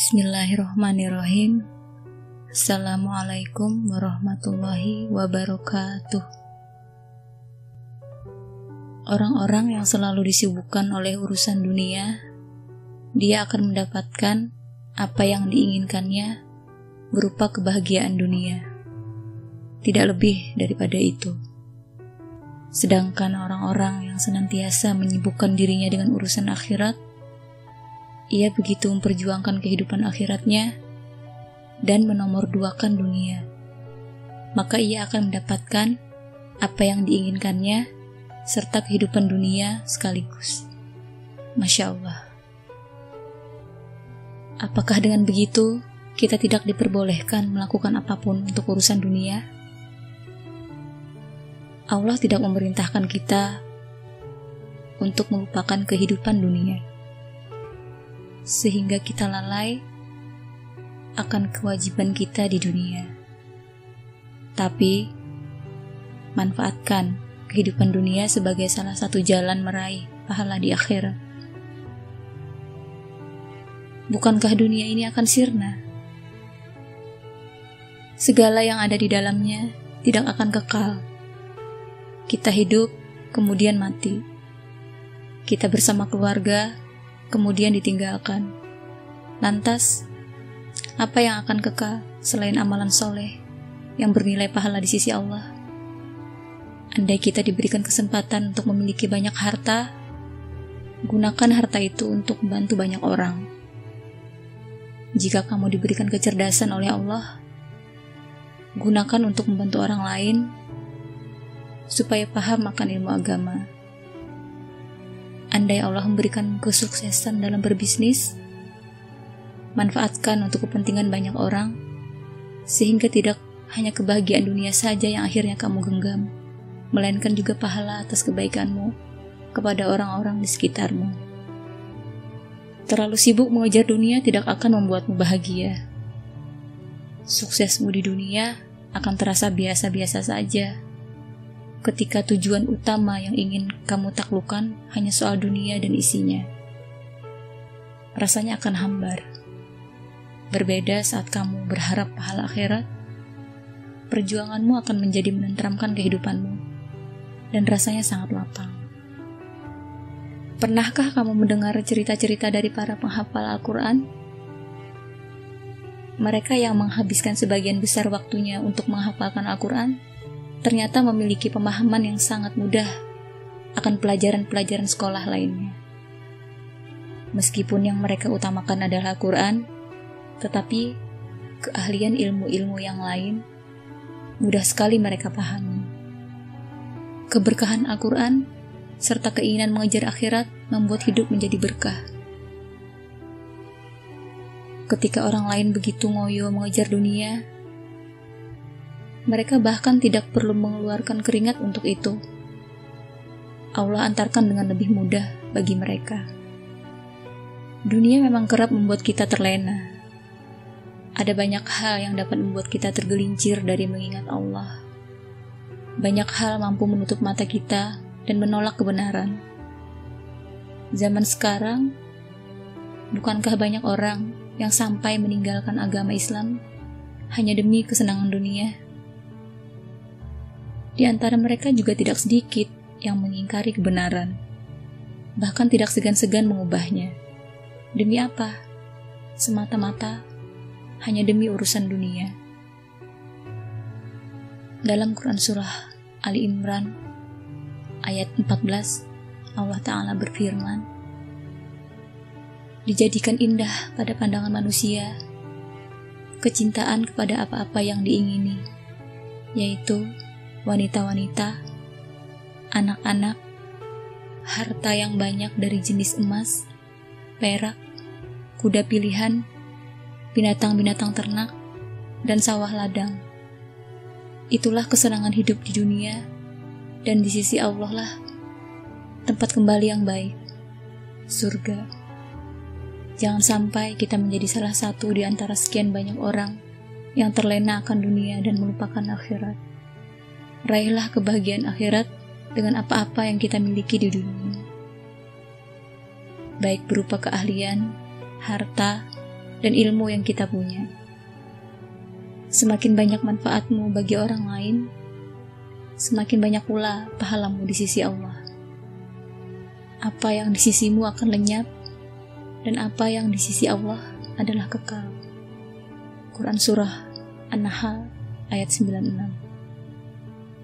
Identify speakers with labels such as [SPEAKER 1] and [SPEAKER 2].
[SPEAKER 1] Bismillahirrahmanirrahim. Assalamualaikum warahmatullahi wabarakatuh. Orang-orang yang selalu disibukkan oleh urusan dunia, dia akan mendapatkan apa yang diinginkannya berupa kebahagiaan dunia. Tidak lebih daripada itu. Sedangkan orang-orang yang senantiasa menyibukkan dirinya dengan urusan akhirat, ia begitu memperjuangkan kehidupan akhiratnya dan menomorduakan dunia, maka ia akan mendapatkan apa yang diinginkannya serta kehidupan dunia sekaligus. Masya Allah. Apakah dengan begitu kita tidak diperbolehkan melakukan apa pun untuk urusan dunia? Allah tidak memerintahkan kita untuk melupakan kehidupan dunia, sehingga kita lalai akan kewajiban kita di dunia. Tapi, manfaatkan kehidupan dunia sebagai salah satu jalan meraih pahala di akhirat. Bukankah dunia ini akan sirna? Segala yang ada di dalamnya tidak akan kekal. Kita hidup, kemudian mati. Kita bersama keluarga, kemudian ditinggalkan. Lantas, apa yang akan kekal selain amalan soleh yang bernilai pahala di sisi Allah? Andai kita diberikan kesempatan untuk memiliki banyak harta, gunakan harta itu untuk membantu banyak orang. Jika kamu diberikan kecerdasan oleh Allah, gunakan untuk membantu orang lain supaya paham akan ilmu agama. Andai Allah memberikan kesuksesan dalam berbisnis, manfaatkan untuk kepentingan banyak orang, sehingga tidak hanya kebahagiaan dunia saja yang akhirnya kamu genggam, melainkan juga pahala atas kebaikanmu kepada orang-orang di sekitarmu. Terlalu sibuk mengejar dunia tidak akan membuatmu bahagia. Suksesmu di dunia akan terasa biasa-biasa saja ketika tujuan utama yang ingin kamu taklukan hanya soal dunia dan isinya. Rasanya akan hambar. Berbeda saat kamu berharap pahala akhirat, perjuanganmu akan menjadi menenteramkan kehidupanmu, dan rasanya sangat lapang. Pernahkah kamu mendengar cerita-cerita dari para penghafal Al-Quran? Mereka yang menghabiskan sebagian besar waktunya untuk menghafalkan Al-Quran, ternyata memiliki pemahaman yang sangat mudah akan pelajaran-pelajaran sekolah lainnya. Meskipun yang mereka utamakan adalah Al-Quran, tetapi keahlian ilmu-ilmu yang lain mudah sekali mereka pahami. Keberkahan Al-Quran serta keinginan mengejar akhirat membuat hidup menjadi berkah. Ketika orang lain begitu ngoyo mengejar dunia, mereka bahkan tidak perlu mengeluarkan keringat untuk itu. Allah antarkan dengan lebih mudah bagi mereka. Dunia memang kerap membuat kita terlena, ada banyak hal yang dapat membuat kita tergelincir dari mengingat Allah. Banyak hal mampu menutup mata kita dan menolak kebenaran. Zaman sekarang, bukankah banyak orang yang sampai meninggalkan agama Islam hanya demi kesenangan dunia? Di antara mereka juga tidak sedikit yang mengingkari kebenaran, bahkan tidak segan-segan mengubahnya. Demi apa? Semata-mata hanya demi urusan dunia. Dalam Quran Surah Ali Imran ayat 14 Allah Ta'ala berfirman Dijadikan indah pada pandangan manusia kecintaan kepada apa-apa yang diingini yaitu wanita-wanita, anak-anak, harta yang banyak dari jenis emas, perak, kuda pilihan, binatang-binatang ternak, dan sawah ladang. Itulah kesenangan hidup di dunia, dan di sisi Allah lah tempat kembali yang baik, surga. Jangan sampai kita menjadi salah satu di antara sekian banyak orang yang terlena akan dunia dan melupakan akhirat. Raihlah kebahagiaan akhirat dengan apa-apa yang kita miliki di dunia. Baik berupa keahlian, harta, dan ilmu yang kita punya. Semakin banyak manfaatmu bagi orang lain, semakin banyak pula pahalamu di sisi Allah. Apa yang di sisimu akan lenyap, dan apa yang di sisi Allah adalah kekal. Quran Surah An-Nahl ayat 96